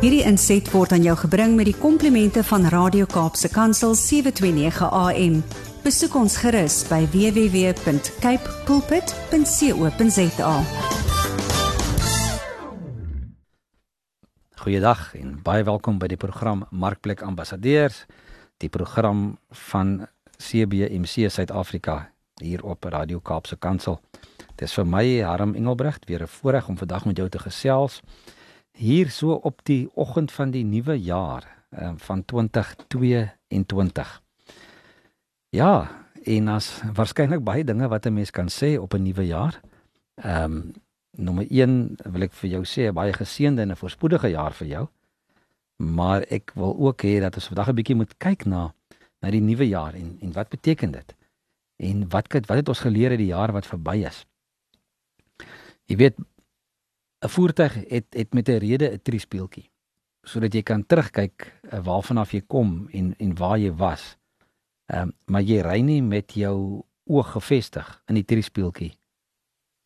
Hierdie inset word aan jou gebring met die komplimente van Radio Kaapse Kansel 729 AM. Besoek ons gerus by www.cape pulpit.co.za. Goeiedag en baie welkom by die program Markplek Ambassadeurs, die program van CBMC Suid-Afrika hier op Radio Kaapse Kansel. Dit is vir my Harm Engelbrecht weer 'n voorreg om vandag met jou te gesels hier so op die oggend van die nuwe jaar um, van 2022. Ja, en as waarskynlik baie dinge wat 'n mens kan sê op 'n nuwe jaar. Ehm um, nommer 1 wil ek vir jou sê 'n baie geseënde en 'n voorspoedige jaar vir jou. Maar ek wil ook hê dat ons vandag 'n bietjie moet kyk na na die nuwe jaar en en wat beteken dit? En wat wat het ons geleer uit die jaar wat verby is? Jy weet 'n voertuig het het met 'n rede 'n triespieeltjie sodat jy kan terugkyk uh, waarvan af jy kom en en waar jy was. Ehm um, maar jy ry nie met jou oog gefestig in die triespieeltjie.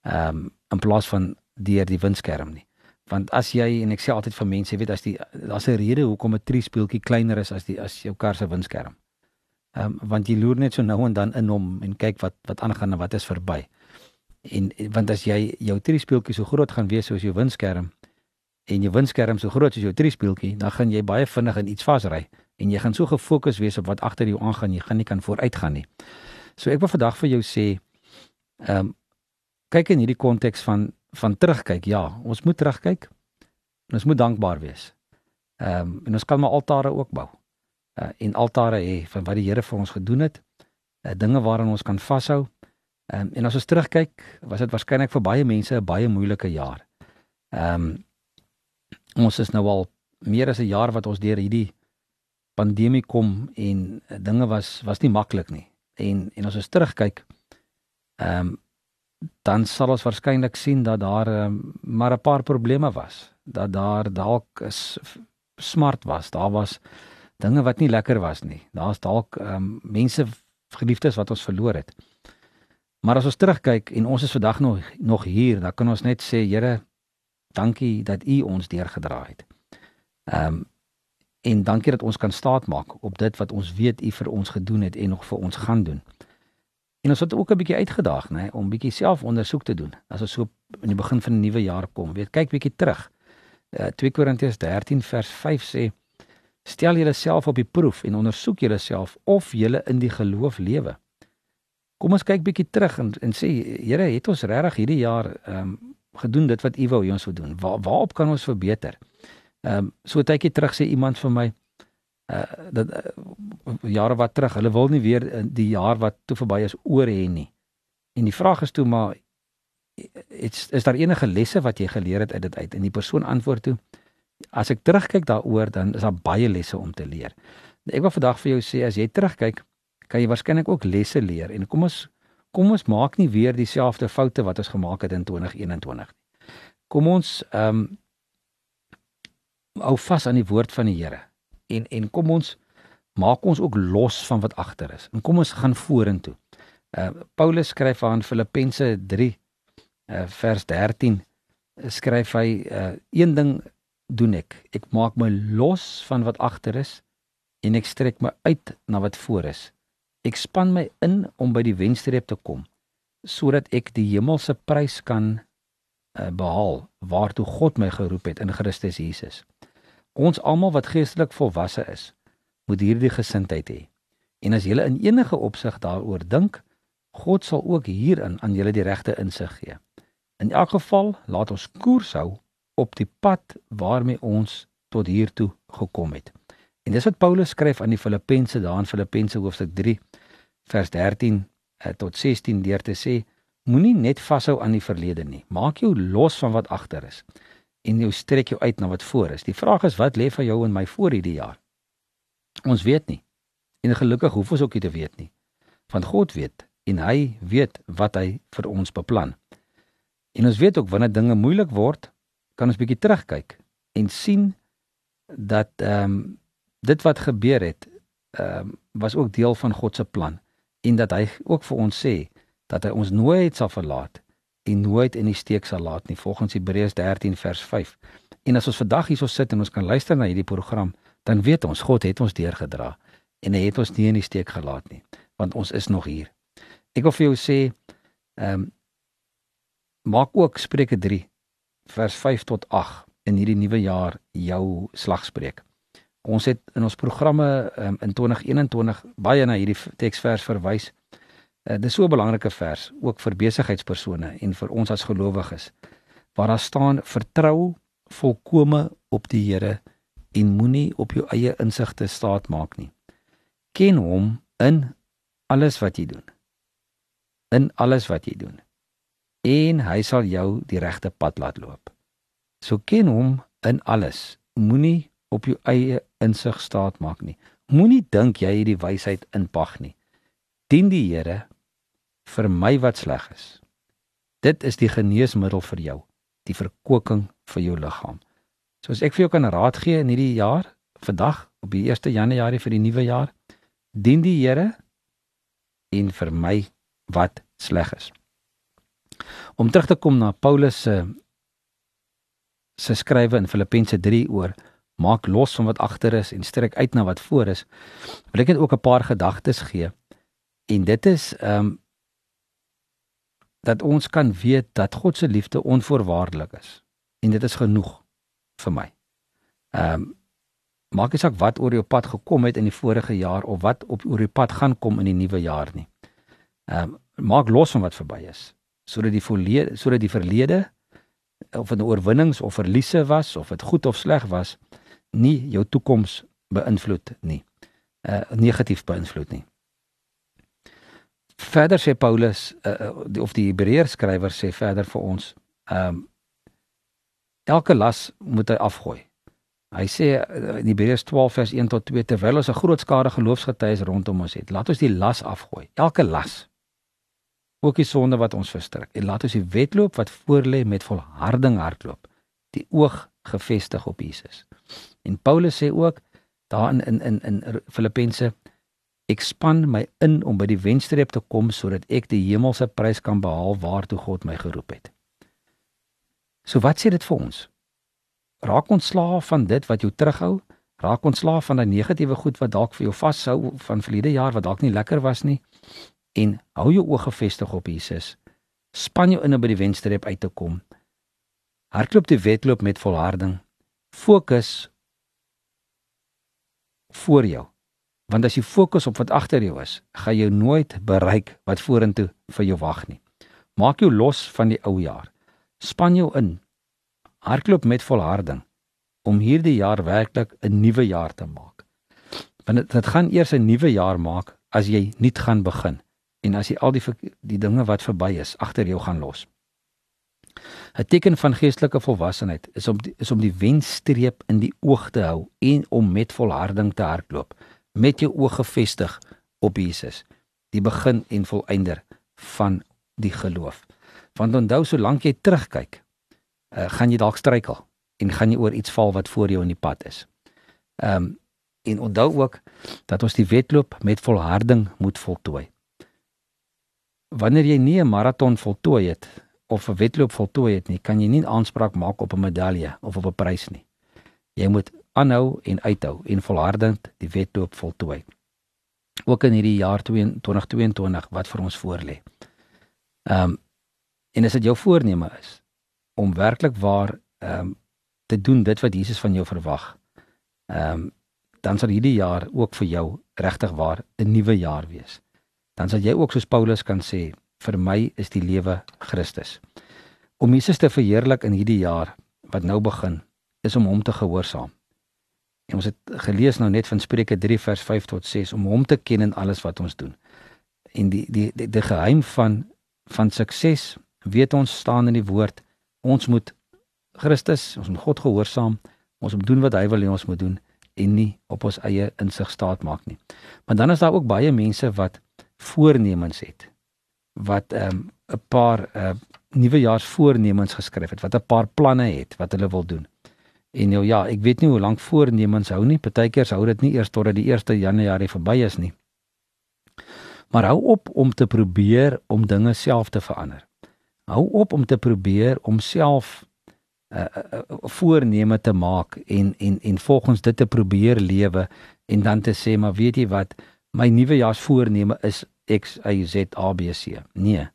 Ehm um, in plaas van deur die windskerm nie. Want as jy en ek sê altyd vir mense, jy weet as die daar's 'n rede hoekom 'n triespieeltjie kleiner is as die as jou kar se windskerm. Ehm um, want jy loer net so nou en dan in hom en kyk wat wat aangaan en wat is verby. En want as jy jou triespieeltjie so groot gaan wees soos jou windskerm en jou windskerm so groot soos jou triespieeltjie, dan gaan jy baie vinnig in iets vasry en jy gaan so gefokus wees op wat agter jou aangaan, jy gaan nie kan vooruitgaan nie. So ek wil vandag vir jou sê ehm um, kyk in hierdie konteks van van terugkyk. Ja, ons moet terugkyk. En ons moet dankbaar wees. Ehm um, en ons kan maar altare ook bou. Uh en altare hê van wat die Here vir ons gedoen het. Uh, dinge waaraan ons kan vashou. Ehm um, en as ons terugkyk, was dit waarskynlik vir baie mense 'n baie moeilike jaar. Ehm um, ons is nou al meer as 'n jaar wat ons deur hierdie pandemie kom en dinge was was nie maklik nie. En en as ons terugkyk, ehm um, dan sal ons waarskynlik sien dat daar um, maar 'n paar probleme was, dat daar dalk is smart was, daar was dinge wat nie lekker was nie. Daar's dalk ehm um, mense geliefdes wat ons verloor het. Maar as ons terugkyk en ons is vandag nog nog hier, dan kan ons net sê Here, dankie dat U ons deurgedra het. Ehm um, en dankie dat ons kan staatmaak op dit wat ons weet U vir ons gedoen het en nog vir ons gaan doen. En ons het ook 'n bietjie uitgedaag, nê, om bietjie selfondersoek te doen. As ons so in die begin van 'n nuwe jaar kom, weet kyk bietjie terug. Uh, 2 Korintiërs 13 vers 5 sê: Stel julleself op die proef en ondersoek julleself of julle in die geloof lewe. Kom ons kyk bietjie terug en en sê Here, het ons regtig hierdie jaar ehm um, gedoen dit wat U wou hê ons moet doen? Waar waarop kan ons verbeter? Ehm um, so 'n tydjie terug sê iemand vir my uh dat uh, jare wat terug, hulle wil nie weer die jaar wat toe verby is oor hê nie. En die vraag is toe maar is is daar enige lesse wat jy geleer het uit dit uit? En die persoon antwoord toe as ek terugkyk daaroor dan is daar baie lesse om te leer. Ek wil vandag vir jou sê as jy terugkyk kan jy waarskynlik ook lesse leer. En kom ons kom ons maak nie weer dieselfde foute wat ons gemaak het in 2021 nie. Kom ons ehm um, hou vas aan die woord van die Here. En en kom ons maak ons ook los van wat agter is. En kom ons gaan vorentoe. Uh Paulus skryf aan Filippense 3 uh vers 13 skryf hy uh een ding doen ek. Ek maak my los van wat agter is en ek strek my uit na wat voor is Ek span my in om by die wenstreep te kom sodat ek die hemelse prys kan uh, behaal waartoe God my geroep het in Christus Jesus. Ons almal wat geestelik volwasse is, moet hierdie gesindheid hê. En as jy in enige opsig daaroor dink, God sal ook hierin aan julle die regte insig gee. In elk geval, laat ons koers hou op die pad waarmee ons tot hier toe gekom het. En dis wat Paulus skryf aan die Filippense daar in Filippense hoofstuk 3 vers 13 uh, tot 16 deur te sê moenie net vashou aan die verlede nie. Maak jou los van wat agter is en jou strek jou uit na wat voor is. Die vraag is wat lê vir jou en my voor hierdie jaar? Ons weet nie. En gelukkig hoef ons ook nie te weet nie. Want God weet en hy weet wat hy vir ons beplan. En ons weet ook wanneer dinge moeilik word, kan ons bietjie terugkyk en sien dat ehm um, dit wat gebeur het ehm um, was ook deel van God se plan en dat hy ook vir ons sê dat hy ons nooit sal verlaat en nooit in die steek sal laat nie volgens Hebreërs 13 vers 5 En as ons vandag hierso sit en ons kan luister na hierdie program, dan weet ons God het ons deurgedra en hy het ons nie in die steek gelaat nie, want ons is nog hier. Ek wil vir jou sê, ehm um, maak ook Spreuke 3 vers 5 tot 8 in hierdie nuwe jaar jou slagspreuk. Ons het in ons programme um, in 2021 baie na hierdie teksvers verwys. Uh, dit is so 'n belangrike vers ook vir besigheidspersone en vir ons as gelowiges. Waar daar staan vertrou volkome op die Here en moenie op jou eie insigte staat maak nie. Ken hom in alles wat jy doen. In alles wat jy doen. En hy sal jou die regte pad laat loop. So ken hom in alles. Moenie op jou eie insig staat maak nie. Moenie dink jy het die wysheid in pag nie. Dien die Here vir my wat sleg is. Dit is die geneesmiddel vir jou, die verkoking vir jou liggaam. So as ek vir jou kan raad gee in hierdie jaar, vandag op die 1 Januarie vir die nuwe jaar, dien die Here en vir my wat sleg is. Om terug te kom na Paulus se se skrywe in Filippense 3 oor maak los van wat agter is en strek uit na wat voor is. Wil ek net ook 'n paar gedagtes gee. En dit is ehm um, dat ons kan weet dat God se liefde onvoorwaardelik is. En dit is genoeg vir my. Ehm um, maak nie saak wat oor jou pad gekom het in die vorige jaar of wat op oor jou pad gaan kom in die nuwe jaar nie. Ehm um, maak los van wat verby is sodat die verlede sodat die verlede of 'n oorwinnings of verliese was of dit goed of sleg was nie jou toekoms beïnvloed nie. Uh negatief beïnvloed nie. Verder sê Paulus uh, of die Hebreërs skrywer sê verder vir ons ehm um, elke las moet hy afgooi. Hy sê in Hebreërs 12 vers 1 tot 2 terwyl ons 'n groot skare geloofsgetuies rondom ons het, laat ons die las afgooi. Elke las. Ook die sonde wat ons verstrik. En laat ons die wedloop wat voorlê met volharding hardloop. Die oog gefestig op Jesus. En Paulus sê ook daar in in in in Filippense ek span my in om by die wenstreep te kom sodat ek die hemelse prys kan behaal waartoe God my geroep het. So wat sê dit vir ons? Raak ontslaaf van dit wat jou terughou, raak ontslaaf van daai negatiewe goed wat dalk vir jou vashou van verlede jaar wat dalk nie lekker was nie en hou jou oë gefestig op Jesus. Span jou in om by die wenstreep uit te kom. Hardloop die wedloop met volharding. Fokus voor jou. Want as jy fokus op wat agter jou is, gaan jy nooit bereik wat vorentoe vir jou wag nie. Maak jou los van die ou jaar span jou in. Hardloop met volharding om hierdie jaar werklik 'n nuwe jaar te maak. Want dit, dit gaan eers 'n nuwe jaar maak as jy nuut gaan begin en as jy al die die dinge wat verby is agter jou gaan los. 'n Teken van geestelike volwassenheid is om die, is om die wenstreep in die oog te hou en om met volharding te hardloop met jou oë gefestig op Jesus, die begin en volëinder van die geloof. Want onthou solank jy terugkyk, uh, gaan jy dalk struikel en gaan jy oor iets val wat voor jou in die pad is. Ehm um, en onthou ook dat ons die wedloop met volharding moet voltooi. Wanneer jy nie 'n maraton voltooi het of 'n wedloop voltooi het nie, kan jy nie aanspraak maak op 'n medalje of op 'n prys nie. Jy moet aanhou en uithou en volhardend die wedloop voltooi. Ook in hierdie jaar 2022 wat vir ons voorlê. Ehm um, En as dit jou voorneme is om werklik waar ehm um, te doen dit wat Jesus van jou verwag. Ehm um, dan sal hierdie jaar ook vir jou regtig waar 'n nuwe jaar wees. Dan sal jy ook soos Paulus kan sê, vir my is die lewe Christus. Om Jesus te verheerlik in hierdie jaar wat nou begin, is om hom te gehoorsaam. En ons het gelees nou net van Spreuke 3 vers 5 tot 6 om hom te ken in alles wat ons doen. En die die die, die geheim van van sukses weet ons staan in die woord ons moet Christus ons moet God gehoorsaam ons moet doen wat hy wil hê ons moet doen en nie op ons eie insig staat maak nie. Maar dan is daar ook baie mense wat voornemens het wat ehm, 'n um, paar uh, nuwejaarsvoornemens geskryf het, wat 'n paar planne het wat hulle wil doen. En nou ja, ek weet nie hoe lank voornemens hou nie. Partykeers hou dit nie eers totdat die 1 Januarie verby is nie. Maar hou op om te probeer om dinge self te verander. Hou op om te probeer om self 'n uh, uh, uh, voorneme te maak en en en volgens dit te probeer lewe en dan te sê maar weet jy wat my nuwejaarsvoorneme is X Y Z A B C. Nee.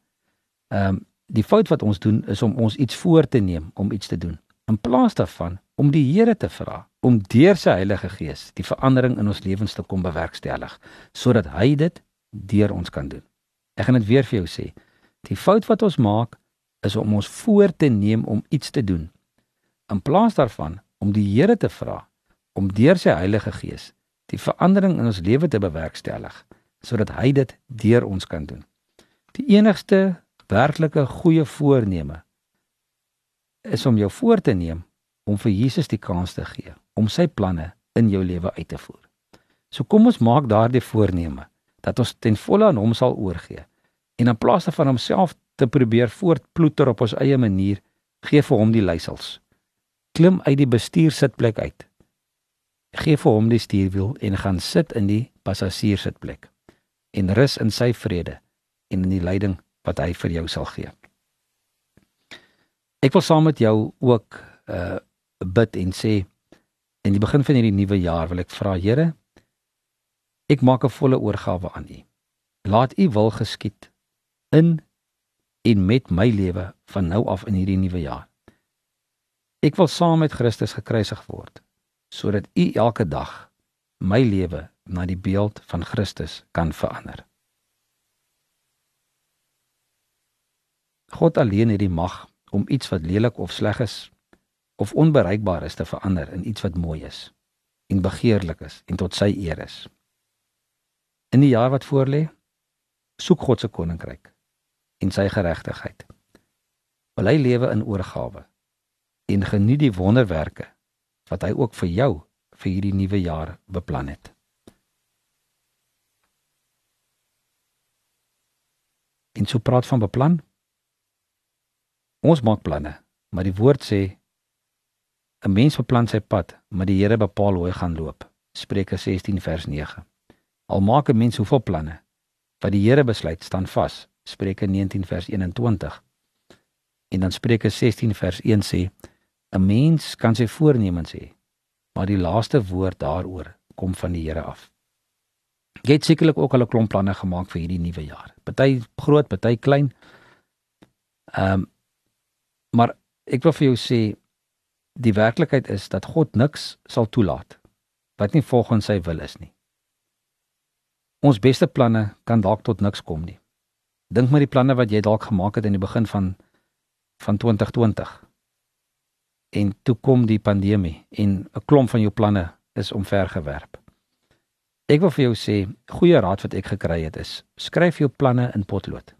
Ehm um, die fout wat ons doen is om ons iets voor te neem om iets te doen in plaas daarvan om die Here te vra om deur sy Heilige Gees die verandering in ons lewens te kom bewerkstellig sodat hy dit deur ons kan doen. Ek gaan dit weer vir jou sê. Die fout wat ons maak is om ons voor te neem om iets te doen in plaas daarvan om die Here te vra om deur sy Heilige Gees die verandering in ons lewe te bewerkstellig sodat hy dit deur ons kan doen. Die enigste werklike goeie voorneme is om jou voor te neem om vir Jesus die kans te gee om sy planne in jou lewe uit te voer. So kom ons maak daardie voorneme dat ons ten volle aan hom sal oorgee en in plaas daarvan homself te probeer voortploeter op ons eie manier, gee vir hom die leiersels. Klim uit die bestuursitplek uit. Gee vir hom die stuurwiel en gaan sit in die passasierssitplek en rus in sy vrede en in die leiding wat hy vir jou sal gee. Ek wil saam met jou ook uh bid en sê in die begin van hierdie nuwe jaar wil ek vra Here ek maak 'n volle oorgawe aan U. Laat U wil geskied in en met my lewe van nou af in hierdie nuwe jaar. Ek wil saam met Christus gekruisig word sodat U elke dag my lewe na die beeld van Christus kan verander. God alleen het die mag om iets wat lelik of sleg is of onbereikbaar is te verander in iets wat mooi is en begeerlik is en tot sy eer is. In die jaar wat voorlê, soek God se koninkryk en sy geregtigheid. Wil hy lewe in oorgawe en geniet die wonderwerke wat hy ook vir jou vir hierdie nuwe jaar beplan het. En so praat van beplan. Ons maak planne, maar die woord sê 'n mens beplan sy pad, maar die Here bepaal hoe hy gaan loop. Spreuke 16 vers 9. Al maak 'n mens hoeveel planne, wat die Here besluit, staan vas. Spreuke 19 vers 21. En dan Spreuke 16 vers 1 sê 'n mens kan sy voornemens hê, maar die laaste woord daaroor kom van die Here af. Jy het sekerlik ook al 'n klomp planne gemaak vir hierdie nuwe jaar. Party groot, party klein. Ehm um, maar ek wil vir jou sê die werklikheid is dat God niks sal toelaat wat nie volgens sy wil is nie. Ons beste planne kan dalk tot niks kom nie. Dink maar die planne wat jy dalk gemaak het in die begin van van 2020 en toe kom die pandemie en 'n klomp van jou planne is omvergewerp. Ek wil vir jou sê, goeie raad wat ek gekry het is: skryf jou planne in potlood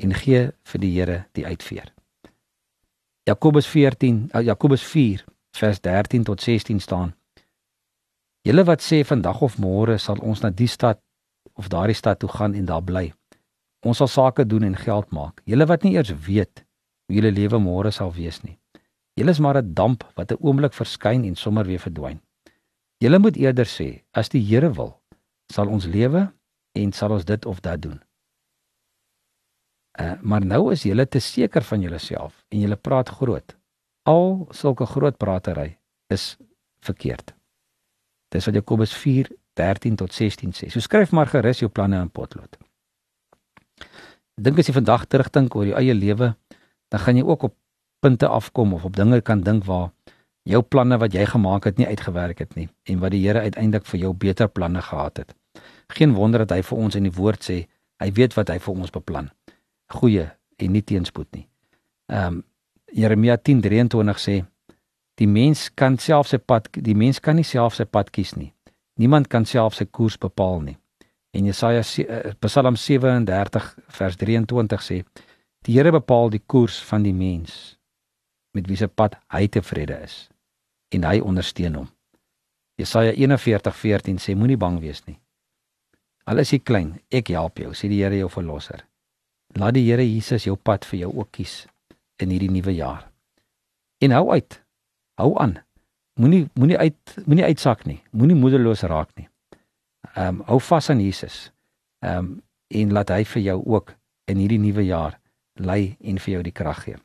en gee vir die Here die uitveer. Jakobus 14, uh, Jakobus 4 vers 13 tot 16 staan: Julle wat sê vandag of môre sal ons na die stad of daardie stad toe gaan en daar bly. Ons sal sake doen en geld maak. Julle wat nie eers weet hoe julle lewe môre sal wees nie. Julle is maar 'n damp wat 'n oomblik verskyn en sommer weer verdwyn. Julle moet eerder sê, as die Here wil, sal ons lewe en sal ons dit of dat doen. Uh, maar nou is julle te seker van julleself en julle praat groot. Al sulke groot pratery is verkeerd. Dis wat Jakobus 4:13 tot 16 sê. So skryf maar gerus jou planne in potlood. Dink as jy vandag terugdink oor jou eie lewe, dan gaan jy ook op punte afkom of op dinge kan dink waar jou planne wat jy gemaak het nie uitgewerk het nie en wat die Here uiteindelik vir jou beter planne gehad het. Geen wonder dat hy vir ons in die woord sê, hy weet wat hy vir ons beplan. Goeie en nie teenspoed nie. Ehm um, Jeremia 10:23 sê die mens kan self sy pad die mens kan nie self sy pad kies nie. Niemand kan self sy koers bepaal nie. En Jesaja uh, Psalm 37 vers 23 sê die Here bepaal die koers van die mens met wie se pad hy tevrede is en hy ondersteun hom. Jesaja 41:14 sê moenie bang wees nie. Al is jy klein, ek help jou, sê die Here jou verlosser. Laat die Here Jesus jou pad vir jou ook kies in hierdie nuwe jaar. En hou uit. Hou aan. Moenie moenie uit moenie uitsak nie. Moenie moedeloos raak nie. Ehm um, hou vas aan Jesus. Ehm um, en laat hy vir jou ook in hierdie nuwe jaar lei en vir jou die krag gee.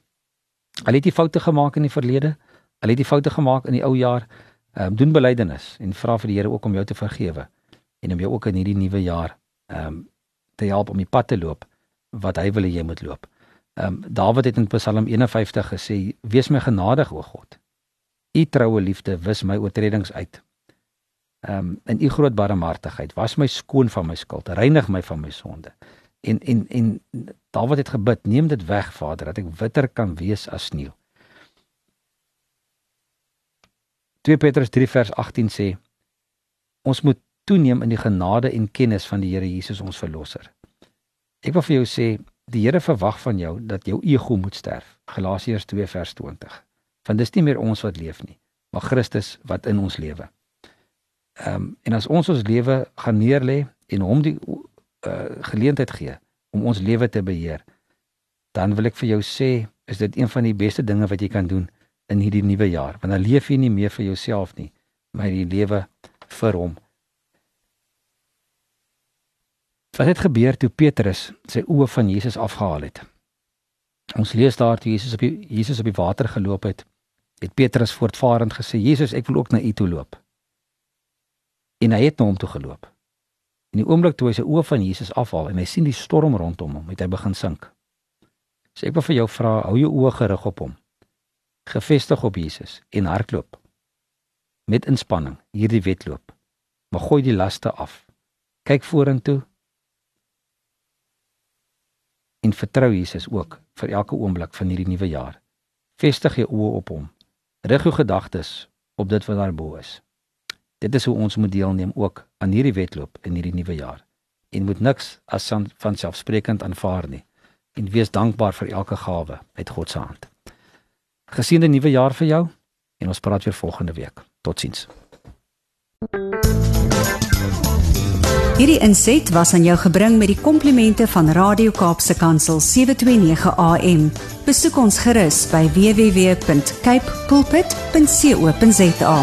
Hulle het die foute gemaak in die verlede. Hulle het die foute gemaak in die ou jaar. Ehm um, doen belydenis en vra vir die Here ook om jou te vergewe en om jou ook in hierdie nuwe jaar ehm um, te help om die pad te loop wat hy wil hê jy moet loop. Ehm um, Dawid het in Psalm 51 gesê: "Wees my genadig, o God. U troue liefde wis my oortredings uit. Ehm um, in u groot barmhartigheid was my skoon van my skuld, reinig my van my sonde." En en en Dawid het gebid: "Neem dit weg, Vader, dat ek witter kan wees as sneeu." 2 Petrus 3 vers 18 sê: Ons moet toeneem in die genade en kennis van die Here Jesus ons verlosser. Ek wil vir jou sê, die Here verwag van jou dat jou ego moet sterf. Galasiërs 2 vers 20. Want dis nie meer ons wat leef nie, maar Christus wat in ons lewe. Ehm um, en as ons ons lewe gaan neerlê en hom die uh, geleentheid gee om ons lewe te beheer, dan wil ek vir jou sê, is dit een van die beste dinge wat jy kan doen in hierdie nuwe jaar. Want dan leef jy nie meer vir jouself nie, maar jy lewe vir hom. Wat het gebeur toe Petrus sy oë van Jesus afgehaal het? Ons lees daar toe Jesus op die Jesus op die water geloop het, het Petrus voortvarend gesê: "Jesus, ek wil ook na U toe loop." En hy het na hom toe geloop. In die oomblik toe hy sy oë van Jesus afhaal en hy sien die storm rondom hom, het hy begin sink. So ek wil vir jou vra, hou jou oë gerig op hom gefestig op Jesus en hardloop met inspanning hierdie wedloop. Maar gooi die laste af. Kyk vorentoe en vertrou Jesus ook vir elke oomblik van hierdie nuwe jaar. Vestig jou oë op hom. Rig jou gedagtes op dit wat daarbo is. Dit is hoe ons moet deelneem ook aan hierdie wedloop in hierdie nuwe jaar. En moet niks as van selfsprekend aanvaar nie en wees dankbaar vir elke gawe uit God se hand. Geseënde nuwe jaar vir jou en ons praat weer volgende week. Totsiens. Hierdie inset was aan jou gebring met die komplimente van Radio Kaapse Kansel 729 AM. Besoek ons gerus by www.cape pulpit.co.za.